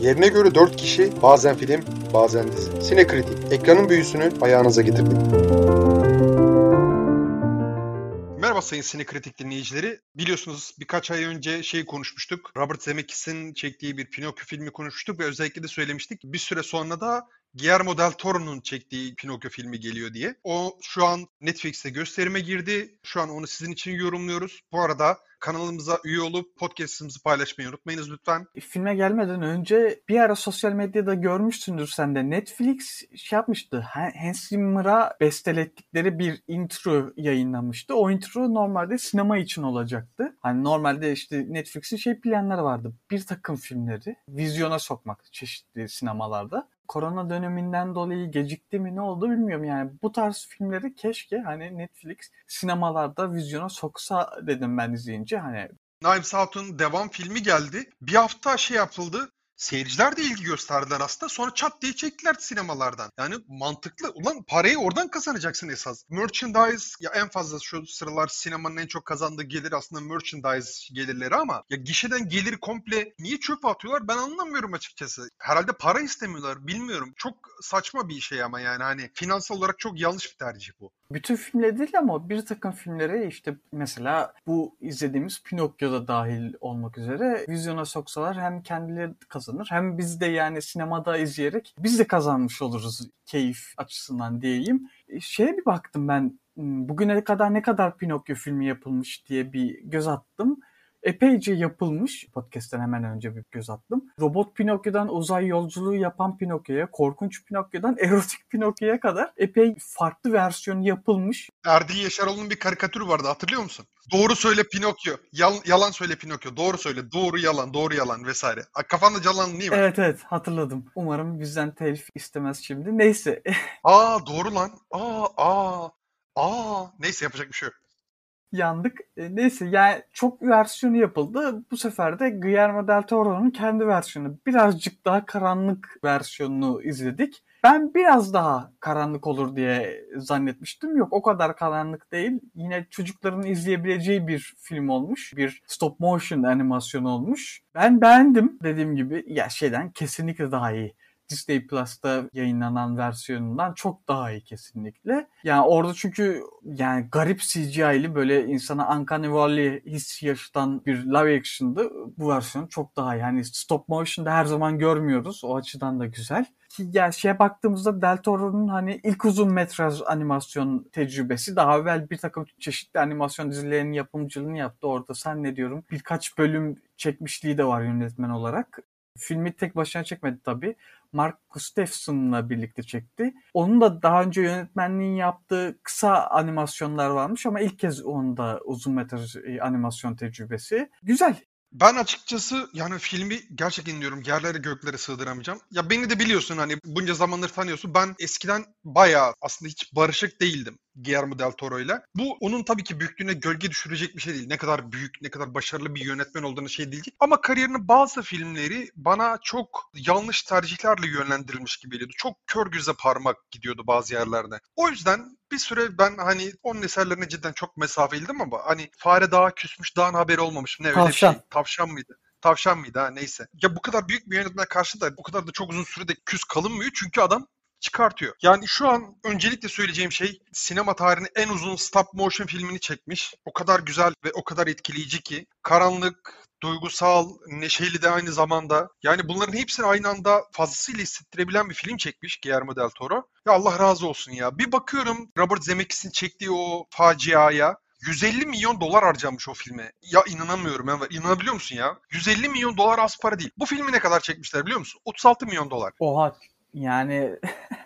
Yerine göre 4 kişi bazen film bazen dizi. Sinekritik ekranın büyüsünü ayağınıza getirdik. Merhaba sayın Sinekritik dinleyicileri. Biliyorsunuz birkaç ay önce şey konuşmuştuk. Robert Zemeckis'in çektiği bir Pinokyo filmi konuşmuştuk ve özellikle de söylemiştik. Bir süre sonra da Guillermo del Toro'nun çektiği Pinokyo filmi geliyor diye. O şu an Netflix'te gösterime girdi. Şu an onu sizin için yorumluyoruz. Bu arada kanalımıza üye olup podcast'ımızı paylaşmayı unutmayınız lütfen. Filme gelmeden önce bir ara sosyal medyada görmüşsündür sen de. Netflix şey yapmıştı. Hans Zimmer'a bestelettikleri bir intro yayınlamıştı. O intro normalde sinema için olacaktı. Hani normalde işte Netflix'in şey planları vardı. Bir takım filmleri vizyona sokmak çeşitli sinemalarda korona döneminden dolayı gecikti mi ne oldu bilmiyorum yani bu tarz filmleri keşke hani Netflix sinemalarda vizyona soksa dedim ben izleyince hani Knives Out'un devam filmi geldi. Bir hafta şey yapıldı. Seyirciler de ilgi gösterdiler aslında. Sonra çat diye çektiler sinemalardan. Yani mantıklı. Ulan parayı oradan kazanacaksın esas. Merchandise ya en fazla şu sıralar sinemanın en çok kazandığı gelir aslında merchandise gelirleri ama ya gişeden gelir komple niye çöpe atıyorlar ben anlamıyorum açıkçası. Herhalde para istemiyorlar bilmiyorum. Çok saçma bir şey ama yani hani finansal olarak çok yanlış bir tercih bu. Bütün filmleri değil ama bir takım filmlere işte mesela bu izlediğimiz Pinokyo'da dahil olmak üzere vizyona soksalar hem kendileri kazanır hem biz de yani sinemada izleyerek biz de kazanmış oluruz keyif açısından diyeyim. E, şeye bir baktım ben hmm, bugüne kadar ne kadar Pinokyo filmi yapılmış diye bir göz attım epeyce yapılmış. Podcast'ten hemen önce bir göz attım. Robot Pinokyo'dan uzay yolculuğu yapan Pinokyo'ya, korkunç Pinokyo'dan erotik Pinokyo'ya kadar epey farklı versiyon yapılmış. Erdil Yaşaroğlu'nun bir karikatürü vardı hatırlıyor musun? Doğru söyle Pinokyo, yal, yalan söyle Pinokyo, doğru söyle, doğru yalan, doğru yalan vesaire. Kafanda canlandın değil mi? Evet evet hatırladım. Umarım bizden telif istemez şimdi. Neyse. aa doğru lan. Aa aa. Aa neyse yapacak bir şey yok yandık. E, neyse yani çok versiyonu yapıldı. Bu sefer de Guillermo del Toro'nun kendi versiyonu. Birazcık daha karanlık versiyonunu izledik. Ben biraz daha karanlık olur diye zannetmiştim. Yok o kadar karanlık değil. Yine çocukların izleyebileceği bir film olmuş. Bir stop motion animasyon olmuş. Ben beğendim dediğim gibi. Ya şeyden kesinlikle daha iyi. Disney Plus'ta yayınlanan versiyonundan çok daha iyi kesinlikle. Yani orada çünkü yani garip CGI'li böyle insana Uncanny Valley his yaşatan bir live action'dı. Bu versiyon çok daha iyi. Yani stop motion'da her zaman görmüyoruz. O açıdan da güzel. Ki yani şeye baktığımızda Del Toro'nun hani ilk uzun metraj animasyon tecrübesi daha evvel bir takım çeşitli animasyon dizilerinin yapımcılığını yaptı. Orada sen ne diyorum birkaç bölüm çekmişliği de var yönetmen olarak. Filmi tek başına çekmedi tabii. Mark Gustafson'la birlikte çekti. Onun da daha önce yönetmenliğini yaptığı kısa animasyonlar varmış ama ilk kez onun da uzun metraj e, animasyon tecrübesi. Güzel. Ben açıkçası yani filmi gerçekten diyorum yerlere göklere sığdıramayacağım. Ya beni de biliyorsun hani bunca zamandır tanıyorsun. Ben eskiden bayağı aslında hiç barışık değildim. Guillermo del Toro ile. Bu onun tabii ki büyüklüğüne gölge düşürecek bir şey değil. Ne kadar büyük, ne kadar başarılı bir yönetmen olduğunu şey değil. Ama kariyerinin bazı filmleri bana çok yanlış tercihlerle yönlendirilmiş gibi geliyordu. Çok kör göze parmak gidiyordu bazı yerlerde. O yüzden bir süre ben hani onun eserlerine cidden çok mesafeliydim ama hani fare daha küsmüş, daha haberi olmamış. Ne öyle Tavşan. bir şey. Tavşan mıydı? Tavşan mıydı ha neyse. Ya bu kadar büyük bir yönetmen karşısında bu kadar da çok uzun sürede küs kalınmıyor. Çünkü adam çıkartıyor. Yani şu an öncelikle söyleyeceğim şey sinema tarihinin en uzun stop motion filmini çekmiş. O kadar güzel ve o kadar etkileyici ki. Karanlık, duygusal, neşeli de aynı zamanda. Yani bunların hepsini aynı anda fazlasıyla hissettirebilen bir film çekmiş Guillermo del Toro. Ya Allah razı olsun ya. Bir bakıyorum Robert Zemeckis'in çektiği o faciaya. 150 milyon dolar harcamış o filme. Ya inanamıyorum Enver. İnanabiliyor musun ya? 150 milyon dolar az para değil. Bu filmi ne kadar çekmişler biliyor musun? 36 milyon dolar. Oha yani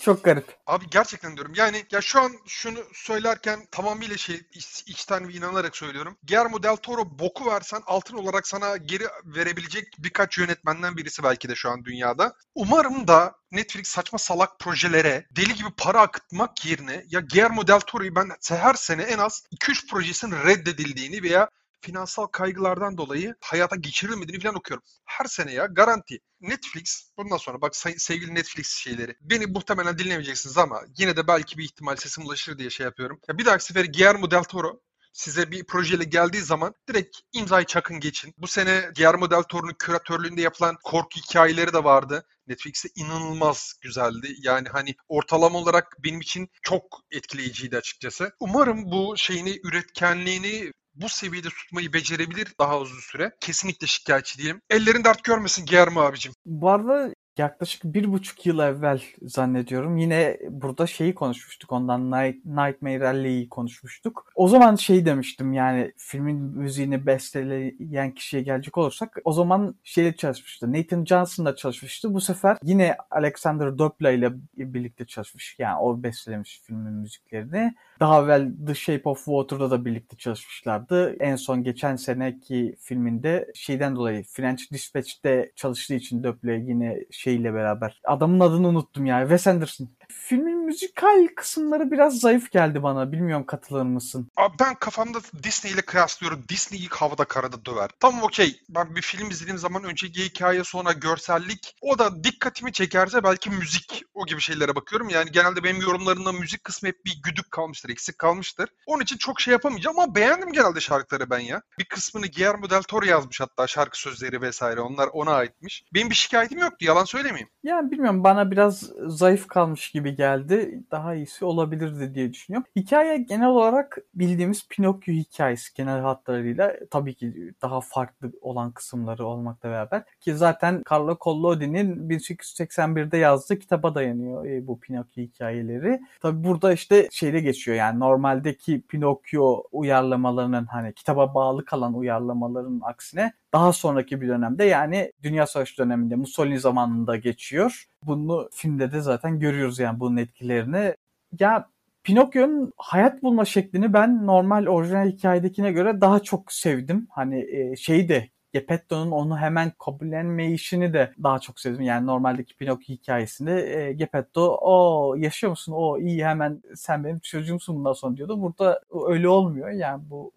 çok garip. Abi gerçekten diyorum. Yani ya şu an şunu söylerken tamamıyla şey iç, içten ve inanarak söylüyorum. Guillermo del Toro boku versen altın olarak sana geri verebilecek birkaç yönetmenden birisi belki de şu an dünyada. Umarım da Netflix saçma salak projelere deli gibi para akıtmak yerine ya Guillermo del Toro'yu ben her sene en az 2-3 projesinin reddedildiğini veya finansal kaygılardan dolayı hayata geçirilmediğini falan okuyorum. Her sene ya garanti. Netflix bundan sonra bak sevgili Netflix şeyleri beni muhtemelen dinlemeyeceksiniz ama yine de belki bir ihtimal sesim ulaşır diye şey yapıyorum. Ya bir dahaki sefer Guillermo del Toro size bir projeyle geldiği zaman direkt imzayı çakın geçin. Bu sene Guillermo del Toro'nun küratörlüğünde yapılan korku hikayeleri de vardı. Netflix'te inanılmaz güzeldi. Yani hani ortalama olarak benim için çok etkileyiciydi açıkçası. Umarım bu şeyini, üretkenliğini bu seviyede tutmayı becerebilir daha uzun süre. Kesinlikle şikayetçi değilim. Ellerin dert görmesin Guillermo abicim. Bu arada yaklaşık bir buçuk yıl evvel zannediyorum. Yine burada şeyi konuşmuştuk ondan Night, Nightmare Alley'i konuşmuştuk. O zaman şey demiştim yani filmin müziğini besteleyen kişiye gelecek olursak o zaman şeyle çalışmıştı. Nathan Johnson'la çalışmıştı. Bu sefer yine Alexander Dopla ile birlikte çalışmış. Yani o bestelemiş filmin müziklerini. Daha evvel The Shape of Water'da da birlikte çalışmışlardı. En son geçen seneki filminde şeyden dolayı French Dispatch'te çalıştığı için Dopla yine şeyle beraber. Adamın adını unuttum yani. Wes Anderson. Filmin müzikal kısımları biraz zayıf geldi bana. Bilmiyorum katılır mısın? Abi ben kafamda Disney ile kıyaslıyorum. Disney ilk havada karada döver. Tamam okey. Ben bir film izlediğim zaman önceki hikaye sonra görsellik o da dikkatimi çekerse belki müzik o gibi şeylere bakıyorum. Yani genelde benim yorumlarımda müzik kısmı hep bir güdük kalmıştır, eksik kalmıştır. Onun için çok şey yapamayacağım ama beğendim genelde şarkıları ben ya. Bir kısmını Guillermo del Toro yazmış hatta şarkı sözleri vesaire. Onlar ona aitmiş. Benim bir şikayetim yoktu yalan söylemeyeyim. Yani bilmiyorum bana biraz zayıf kalmış gibi geldi. Daha iyisi olabilirdi diye düşünüyorum. Hikaye genel olarak bildiğimiz Pinokyo hikayesi genel hatlarıyla tabii ki daha farklı olan kısımları olmakla beraber ki zaten Carlo Collodi'nin 1881'de yazdığı kitaba dayanıyor e, bu Pinokyo hikayeleri. Tabii burada işte şeyde geçiyor yani normaldeki Pinokyo uyarlamalarının hani kitaba bağlı kalan uyarlamaların aksine daha sonraki bir dönemde yani Dünya Savaşı döneminde Mussolini zamanında geçiyor. Bunu filmde de zaten görüyoruz yani bunun etkilerini. Ya Pinokyo'nun hayat bulma şeklini ben normal orijinal hikayedekine göre daha çok sevdim. Hani e, şeyi de Geppetto'nun onu hemen kabullenmeyişini de daha çok sevdim. Yani normaldeki Pinokyo hikayesinde e, Geppetto o yaşıyor musun? O iyi hemen sen benim çocuğumsun bundan sonra diyordu. Burada öyle olmuyor. Yani bu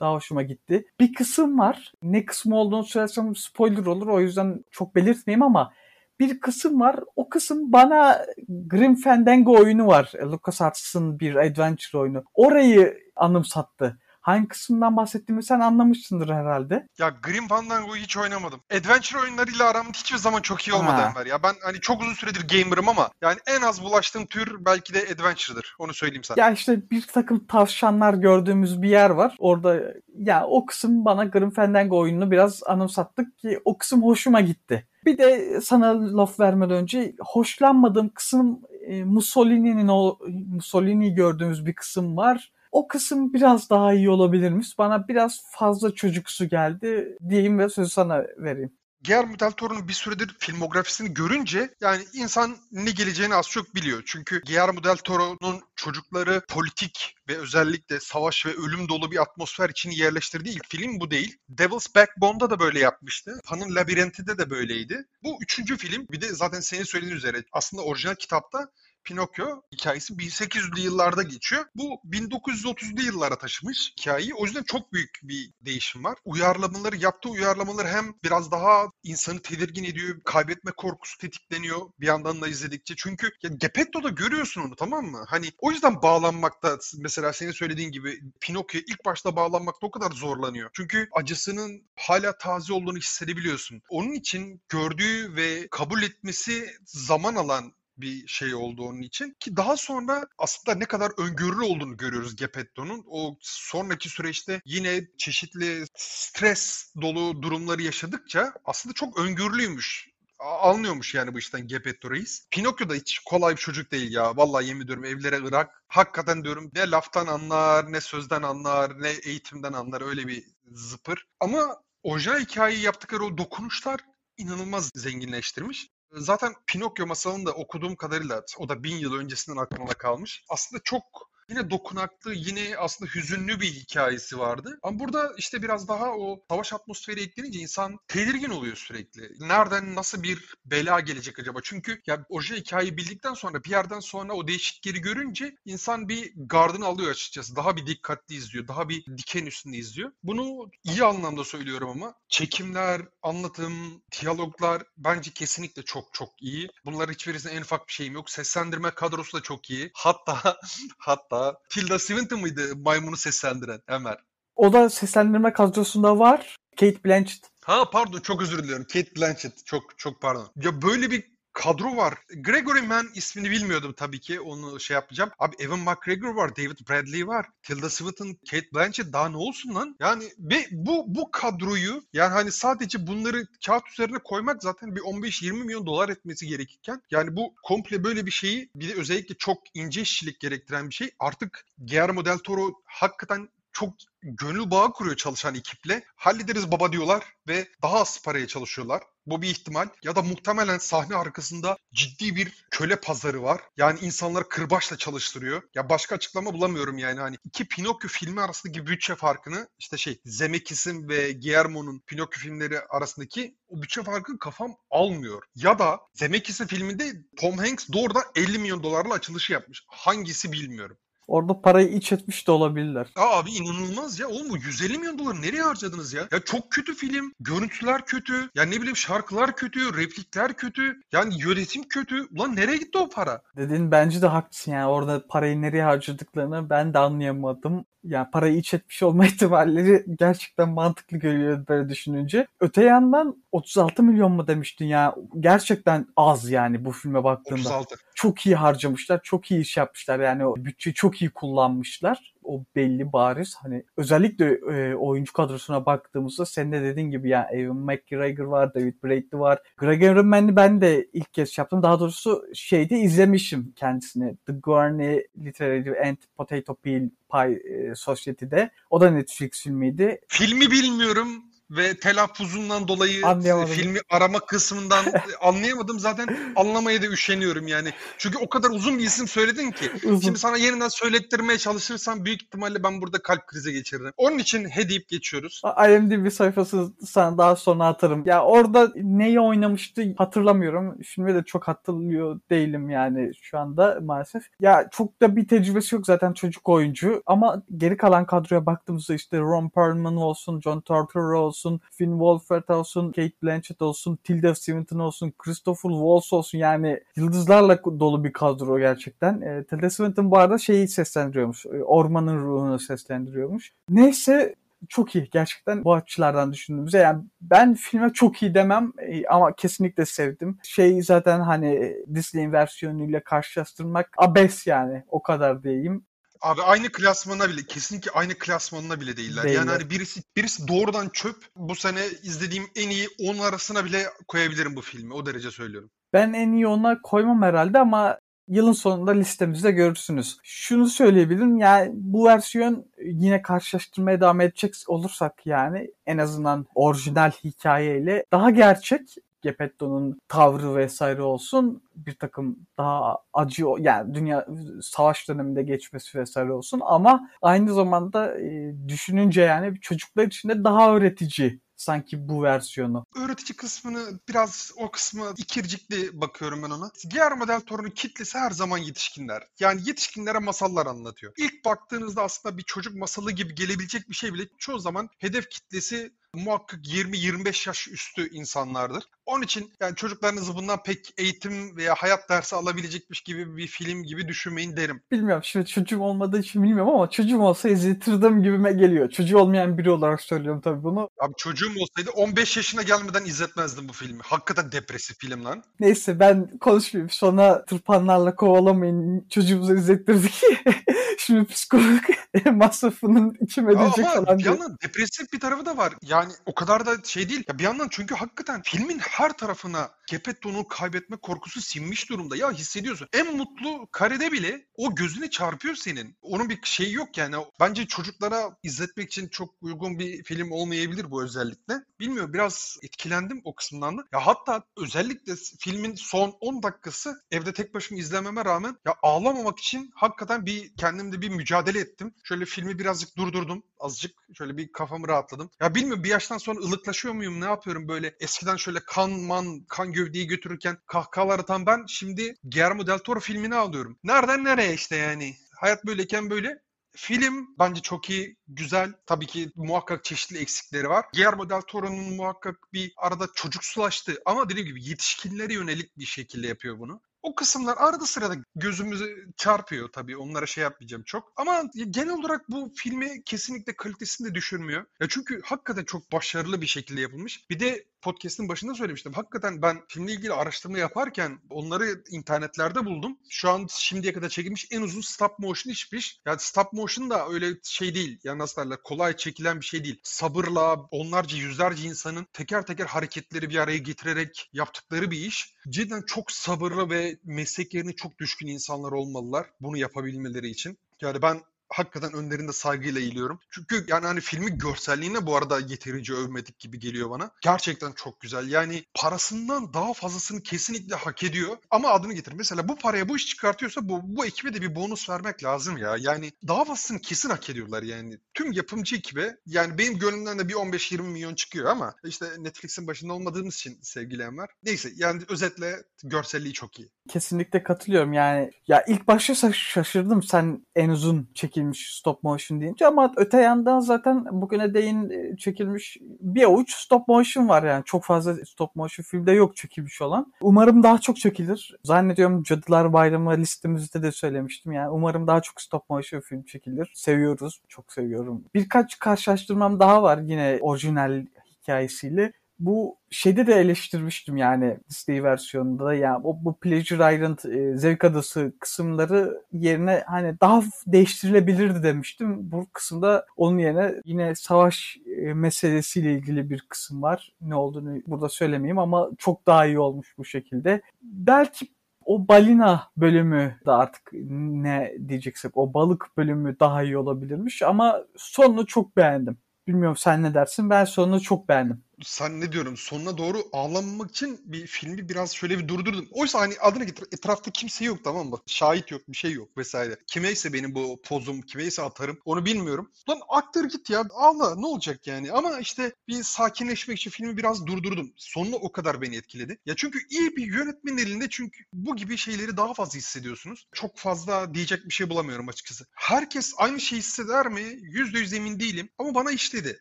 daha hoşuma gitti. Bir kısım var. Ne kısmı olduğunu söylersem spoiler olur. O yüzden çok belirtmeyeyim ama bir kısım var. O kısım bana Grim Fandango oyunu var. LucasArts'ın bir adventure oyunu. Orayı anımsattı. Hangi kısımdan bahsettiğimi sen anlamışsındır herhalde. Ya Grim Fandango'yu hiç oynamadım. Adventure oyunlarıyla aram hiçbir zaman çok iyi olmadı Ha. Enver ya. Ben hani çok uzun süredir gamer'ım ama yani en az bulaştığım tür belki de Adventure'dır. Onu söyleyeyim sana. Ya işte bir takım tavşanlar gördüğümüz bir yer var. Orada ya o kısım bana Grim Fandango oyununu biraz anımsattık ki o kısım hoşuma gitti. Bir de sana laf vermeden önce hoşlanmadığım kısım e, Mussolini'nin o Mussolini gördüğümüz bir kısım var. O kısım biraz daha iyi olabilirmiş. Bana biraz fazla çocuksu geldi diyeyim ve sözü sana vereyim. Guillermo del Toro'nun bir süredir filmografisini görünce yani insan ne geleceğini az çok biliyor. Çünkü Guillermo del Toro'nun çocukları politik ve özellikle savaş ve ölüm dolu bir atmosfer için yerleştirdiği ilk film bu değil. Devil's Backbone'da da böyle yapmıştı. Pan'ın Labirenti'de de böyleydi. Bu üçüncü film. Bir de zaten senin söylediğin üzere aslında orijinal kitapta Pinokyo hikayesi 1800'lü yıllarda geçiyor. Bu 1930'lu yıllara taşımış hikayeyi. O yüzden çok büyük bir değişim var. Uyarlamaları, yaptığı uyarlamaları hem biraz daha insanı tedirgin ediyor, kaybetme korkusu tetikleniyor bir yandan da izledikçe. Çünkü ya Geppetto'da görüyorsun onu tamam mı? Hani o yüzden bağlanmakta mesela senin söylediğin gibi Pinokyo ilk başta bağlanmakta o kadar zorlanıyor. Çünkü acısının hala taze olduğunu hissedebiliyorsun. Onun için gördüğü ve kabul etmesi zaman alan bir şey oldu onun için. Ki daha sonra aslında ne kadar öngörülü olduğunu görüyoruz Geppetto'nun. O sonraki süreçte yine çeşitli stres dolu durumları yaşadıkça aslında çok öngörülüymüş. Anlıyormuş yani bu işten Geppetto Reis. Pinokyo da hiç kolay bir çocuk değil ya. Vallahi yemin ediyorum evlere Irak. Hakikaten diyorum ne laftan anlar, ne sözden anlar, ne eğitimden anlar. Öyle bir zıpır. Ama orijinal hikayeyi yaptıkları o dokunuşlar inanılmaz zenginleştirmiş. Zaten Pinokyo masalını da okuduğum kadarıyla o da bin yıl öncesinden aklımda kalmış. Aslında çok yine dokunaklı, yine aslında hüzünlü bir hikayesi vardı. Ama burada işte biraz daha o savaş atmosferi eklenince insan tedirgin oluyor sürekli. Nereden nasıl bir bela gelecek acaba? Çünkü ya orijinal hikayeyi bildikten sonra bir yerden sonra o değişiklikleri görünce insan bir gardını alıyor açıkçası. Daha bir dikkatli izliyor, daha bir diken üstünde izliyor. Bunu iyi anlamda söylüyorum ama çekimler, anlatım, diyaloglar bence kesinlikle çok çok iyi. Bunlar hiçbirisine en ufak bir şeyim yok. Seslendirme kadrosu da çok iyi. Hatta hatta Tilda Swinton mıydı maymunu seslendiren Ömer? O da seslendirme kadrosunda var. Kate Blanchett. Ha pardon çok özür diliyorum. Kate Blanchett. Çok çok pardon. Ya böyle bir kadro var. Gregory Mann ismini bilmiyordum tabii ki. Onu şey yapacağım. Abi Evan McGregor var. David Bradley var. Tilda Swinton, Kate Blanchett daha ne olsun lan? Yani ve bu bu kadroyu yani hani sadece bunları kağıt üzerine koymak zaten bir 15-20 milyon dolar etmesi gerekirken yani bu komple böyle bir şeyi bir de özellikle çok ince işçilik gerektiren bir şey. Artık Guillermo del Toro hakikaten çok gönül bağı kuruyor çalışan ekiple. Hallederiz baba diyorlar ve daha az paraya çalışıyorlar. Bu bir ihtimal. Ya da muhtemelen sahne arkasında ciddi bir köle pazarı var. Yani insanları kırbaçla çalıştırıyor. Ya başka açıklama bulamıyorum yani. Hani iki Pinokyo filmi arasındaki bütçe farkını işte şey Zemeckis'in ve Guillermo'nun Pinokyo filmleri arasındaki o bütçe farkını kafam almıyor. Ya da Zemeckis'in filminde Tom Hanks doğrudan 50 milyon dolarla açılışı yapmış. Hangisi bilmiyorum. Orada parayı iç etmiş de olabilirler. Aa, abi inanılmaz ya. Oğlum bu 150 milyon doları nereye harcadınız ya? Ya çok kötü film. Görüntüler kötü. Ya ne bileyim şarkılar kötü. Replikler kötü. Yani yönetim kötü. Ulan nereye gitti o para? Dediğin bence de haklısın yani orada parayı nereye harcadıklarını ben de anlayamadım. Yani parayı iç etmiş olma ihtimalleri gerçekten mantıklı geliyor böyle düşününce. Öte yandan 36 milyon mu demiştin ya gerçekten az yani bu filme baktığında. 36. Çok iyi harcamışlar, çok iyi iş yapmışlar yani o bütçeyi çok iyi kullanmışlar. O belli bariz. Hani özellikle e, oyuncu kadrosuna baktığımızda sen de dediğin gibi yani Evan McGregor var, David Bradley var. Gregory Mann'i ben de ilk kez yaptım. Daha doğrusu şeyde izlemişim kendisini. The Gourney Literary and Potato Peel Pie e, Society'de. O da Netflix filmiydi. Filmi bilmiyorum ve telaffuzundan dolayı Anlayamadım. filmi arama kısmından anlayamadım. Zaten anlamaya da üşeniyorum yani. Çünkü o kadar uzun bir isim söyledin ki. Uzun. Şimdi sana yeniden söylettirmeye çalışırsam büyük ihtimalle ben burada kalp krizi geçiririm. Onun için he deyip geçiyoruz. IMDb sayfası sana daha sonra atarım. Ya orada neyi oynamıştı hatırlamıyorum. Filmi de çok hatırlıyor değilim yani şu anda maalesef. Ya çok da bir tecrübesi yok zaten çocuk oyuncu. Ama geri kalan kadroya baktığımızda işte Ron Perlman olsun, John Turturro olsun, Finn Wolfhard olsun, Kate Blanchett olsun, Tilda Swinton olsun, Christopher Waltz olsun yani yıldızlarla dolu bir kadro gerçekten. E, Tilda Swinton bu arada şeyi seslendiriyormuş. e, Ormanın ruhunu seslendiriyormuş. Neyse çok iyi gerçekten bu açılardan düşündüğümüzde yani ben filme çok iyi demem e, ama kesinlikle sevdim. Şey zaten hani Disney'in versiyonuyla karşılaştırmak abes yani o kadar diyeyim. Abi aynı klasmana bile kesinlikle aynı klasmanına bile değiller. Değiller. Yani hani birisi birisi doğrudan çöp. Bu sene izlediğim en iyi 10 arasına bile koyabilirim bu filmi. O derece söylüyorum. Ben en iyi ona koymam herhalde ama yılın sonunda listemizde görürsünüz. Şunu söyleyebilirim yani bu versiyon yine karşılaştırmaya devam edecek olursak yani en azından orijinal hikayeyle daha gerçek Geppetto'nun tavrı vesaire olsun bir takım daha acı yani dünya savaş döneminde geçmesi vesaire olsun ama aynı zamanda e, düşününce yani çocuklar için de daha öğretici sanki bu versiyonu. Öğretici kısmını biraz o kısmı ikircikli bakıyorum ben ona. Guillermo del Toro'nun kitlesi her zaman yetişkinler. Yani yetişkinlere masallar anlatıyor. İlk baktığınızda aslında bir çocuk masalı gibi gelebilecek bir şey bile çoğu zaman hedef kitlesi muhakkak 20-25 yaş üstü insanlardır. Onun için yani çocuklarınızı bundan pek eğitim veya hayat dersi alabilecekmiş gibi bir film gibi düşünmeyin derim. Bilmiyorum şimdi çocuğum olmadığı için bilmiyorum ama çocuğum olsa izletirdim gibime geliyor. Çocuğu olmayan biri olarak söylüyorum tabii bunu. Abi çocuğum olsaydı 15 yaşına gelmeden izletmezdim bu filmi. Hakikaten depresif film lan. Neyse ben konuşmayayım. Sonra tırpanlarla kovalamayın çocuğumuzu izlettirdik. Şimdi psikolog masrafının kim ödeyecek Ama falan bir diye. yandan depresif bir tarafı da var. Yani o kadar da şey değil. Ya bir yandan çünkü hakikaten filmin her tarafına Geppetto'nun kaybetme korkusu sinmiş durumda. Ya hissediyorsun. En mutlu karede bile o gözüne çarpıyor senin. Onun bir şeyi yok yani. Bence çocuklara izletmek için çok uygun bir film olmayabilir bu özellikle. Bilmiyorum biraz etkilendim o kısımdan da. Ya hatta özellikle filmin son 10 dakikası evde tek başıma izlememe rağmen ya ağlamamak için hakikaten bir kendimde bir mücadele ettim. Şöyle filmi birazcık durdurdum. Azıcık şöyle bir kafamı rahatladım. Ya bilmiyorum bir yaştan sonra ılıklaşıyor muyum ne yapıyorum böyle eskiden şöyle kan man kan gövdeyi götürürken kahkahalar atan ben şimdi Guillermo del Toro filmini alıyorum. Nereden nereye işte yani. Hayat böyleyken böyle. Film bence çok iyi, güzel. Tabii ki muhakkak çeşitli eksikleri var. Guillermo del Toro'nun muhakkak bir arada çocuksulaştı ama dediğim gibi yetişkinlere yönelik bir şekilde yapıyor bunu. O kısımlar arada sırada gözümüzü çarpıyor tabii. Onlara şey yapmayacağım çok. Ama genel olarak bu filmi kesinlikle kalitesini de düşürmüyor. Ya çünkü hakikaten çok başarılı bir şekilde yapılmış. Bir de podcast'ın başında söylemiştim. Hakikaten ben filmle ilgili araştırma yaparken onları internetlerde buldum. Şu an şimdiye kadar çekilmiş en uzun stop motion işmiş. Yani stop motion da öyle şey değil. Yani nasıl derler kolay çekilen bir şey değil. Sabırla onlarca yüzlerce insanın teker teker hareketleri bir araya getirerek yaptıkları bir iş. Cidden çok sabırlı ve meslek yerine çok düşkün insanlar olmalılar bunu yapabilmeleri için. Yani ben hakikaten önlerinde saygıyla eğiliyorum. Çünkü yani hani filmi görselliğine bu arada yeterince övmedik gibi geliyor bana. Gerçekten çok güzel. Yani parasından daha fazlasını kesinlikle hak ediyor. Ama adını getir. Mesela bu paraya bu iş çıkartıyorsa bu, bu ekibe de bir bonus vermek lazım ya. Yani daha fazlasını kesin hak ediyorlar yani. Tüm yapımcı ekibe yani benim gönlümden de bir 15-20 milyon çıkıyor ama işte Netflix'in başında olmadığımız için sevgili Enver. Neyse yani özetle görselliği çok iyi. Kesinlikle katılıyorum yani. Ya ilk başta şaşırdım sen en uzun çekilmiş stop motion deyince ama öte yandan zaten bugüne değin e, çekilmiş bir avuç stop motion var yani. Çok fazla stop motion filmde yok çekilmiş olan. Umarım daha çok çekilir. Zannediyorum Cadılar Bayramı listemizde de söylemiştim yani. Umarım daha çok stop motion film çekilir. Seviyoruz. Çok seviyorum. Birkaç karşılaştırmam daha var yine orijinal hikayesiyle bu şeyde de eleştirmiştim yani Disney versiyonunda da ya o bu Pleasure Island e, zevk adası kısımları yerine hani daha değiştirilebilirdi demiştim. Bu kısımda onun yerine yine savaş e, meselesiyle ilgili bir kısım var. Ne olduğunu burada söylemeyeyim ama çok daha iyi olmuş bu şekilde. Belki o balina bölümü de artık ne diyeceksek o balık bölümü daha iyi olabilirmiş ama sonunu çok beğendim. Bilmiyorum sen ne dersin? Ben sonunu çok beğendim sen ne diyorum sonuna doğru ağlamamak için bir filmi biraz şöyle bir durdurdum. Oysa hani adına getir etrafta kimse yok tamam mı? Şahit yok bir şey yok vesaire. Kimeyse benim bu pozum kimeyse atarım onu bilmiyorum. Lan aktör git ya ağla ne olacak yani. Ama işte bir sakinleşmek için filmi biraz durdurdum. Sonunu o kadar beni etkiledi. Ya çünkü iyi bir yönetmen elinde çünkü bu gibi şeyleri daha fazla hissediyorsunuz. Çok fazla diyecek bir şey bulamıyorum açıkçası. Herkes aynı şeyi hisseder mi? Yüzde yüz emin değilim. Ama bana işledi.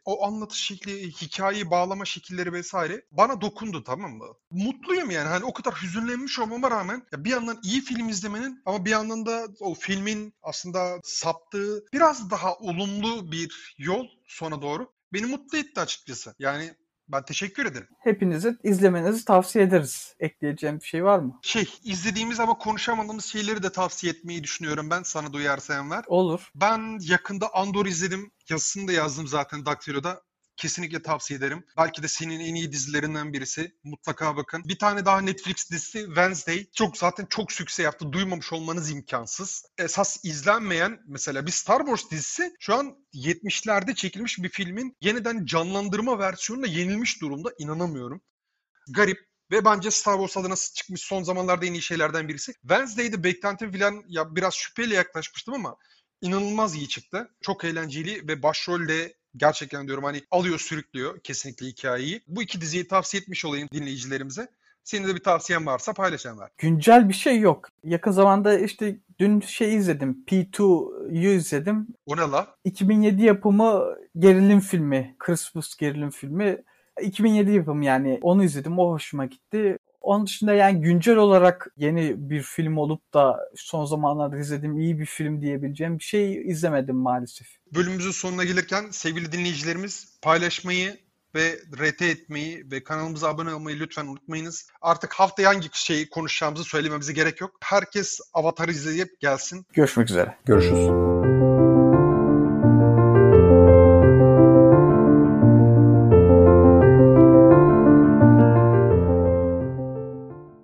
O anlatış şekli, hikayeyi bağlama şekilleri vesaire bana dokundu tamam mı? Mutluyum yani hani o kadar hüzünlenmiş olmama rağmen ya bir yandan iyi film izlemenin ama bir yandan da o filmin aslında saptığı biraz daha olumlu bir yol sona doğru beni mutlu etti açıkçası. Yani ben teşekkür ederim. Hepinizi izlemenizi tavsiye ederiz. Ekleyeceğim bir şey var mı? Şey, izlediğimiz ama konuşamadığımız şeyleri de tavsiye etmeyi düşünüyorum ben sana duyarsa var. Olur. Ben yakında Andor izledim. Yazısını da yazdım zaten Daktilo'da. Kesinlikle tavsiye ederim. Belki de senin en iyi dizilerinden birisi. Mutlaka bakın. Bir tane daha Netflix dizisi Wednesday. Çok zaten çok sükse yaptı. Duymamış olmanız imkansız. Esas izlenmeyen mesela bir Star Wars dizisi şu an 70'lerde çekilmiş bir filmin yeniden canlandırma versiyonuna yenilmiş durumda. İnanamıyorum. Garip ve bence Star Wars adına çıkmış son zamanlarda en iyi şeylerden birisi. Wednesday'de beklentim falan ya biraz şüpheyle yaklaşmıştım ama inanılmaz iyi çıktı. Çok eğlenceli ve başrolde gerçekten diyorum hani alıyor sürüklüyor kesinlikle hikayeyi. Bu iki diziyi tavsiye etmiş olayım dinleyicilerimize. Senin de bir tavsiyen varsa paylaşanlar. Güncel bir şey yok. Yakın zamanda işte dün şey izledim. P2'yu izledim. O ne la? 2007 yapımı gerilim filmi. Christmas gerilim filmi. 2007 yapımı yani onu izledim. O hoşuma gitti. Onun dışında yani güncel olarak yeni bir film olup da son zamanlarda izlediğim iyi bir film diyebileceğim bir şey izlemedim maalesef. Bölümümüzün sonuna gelirken sevgili dinleyicilerimiz paylaşmayı ve RT etmeyi ve kanalımıza abone olmayı lütfen unutmayınız. Artık haftaya hangi şeyi konuşacağımızı söylememize gerek yok. Herkes Avatar izleyip gelsin. Görüşmek üzere. Görüşürüz.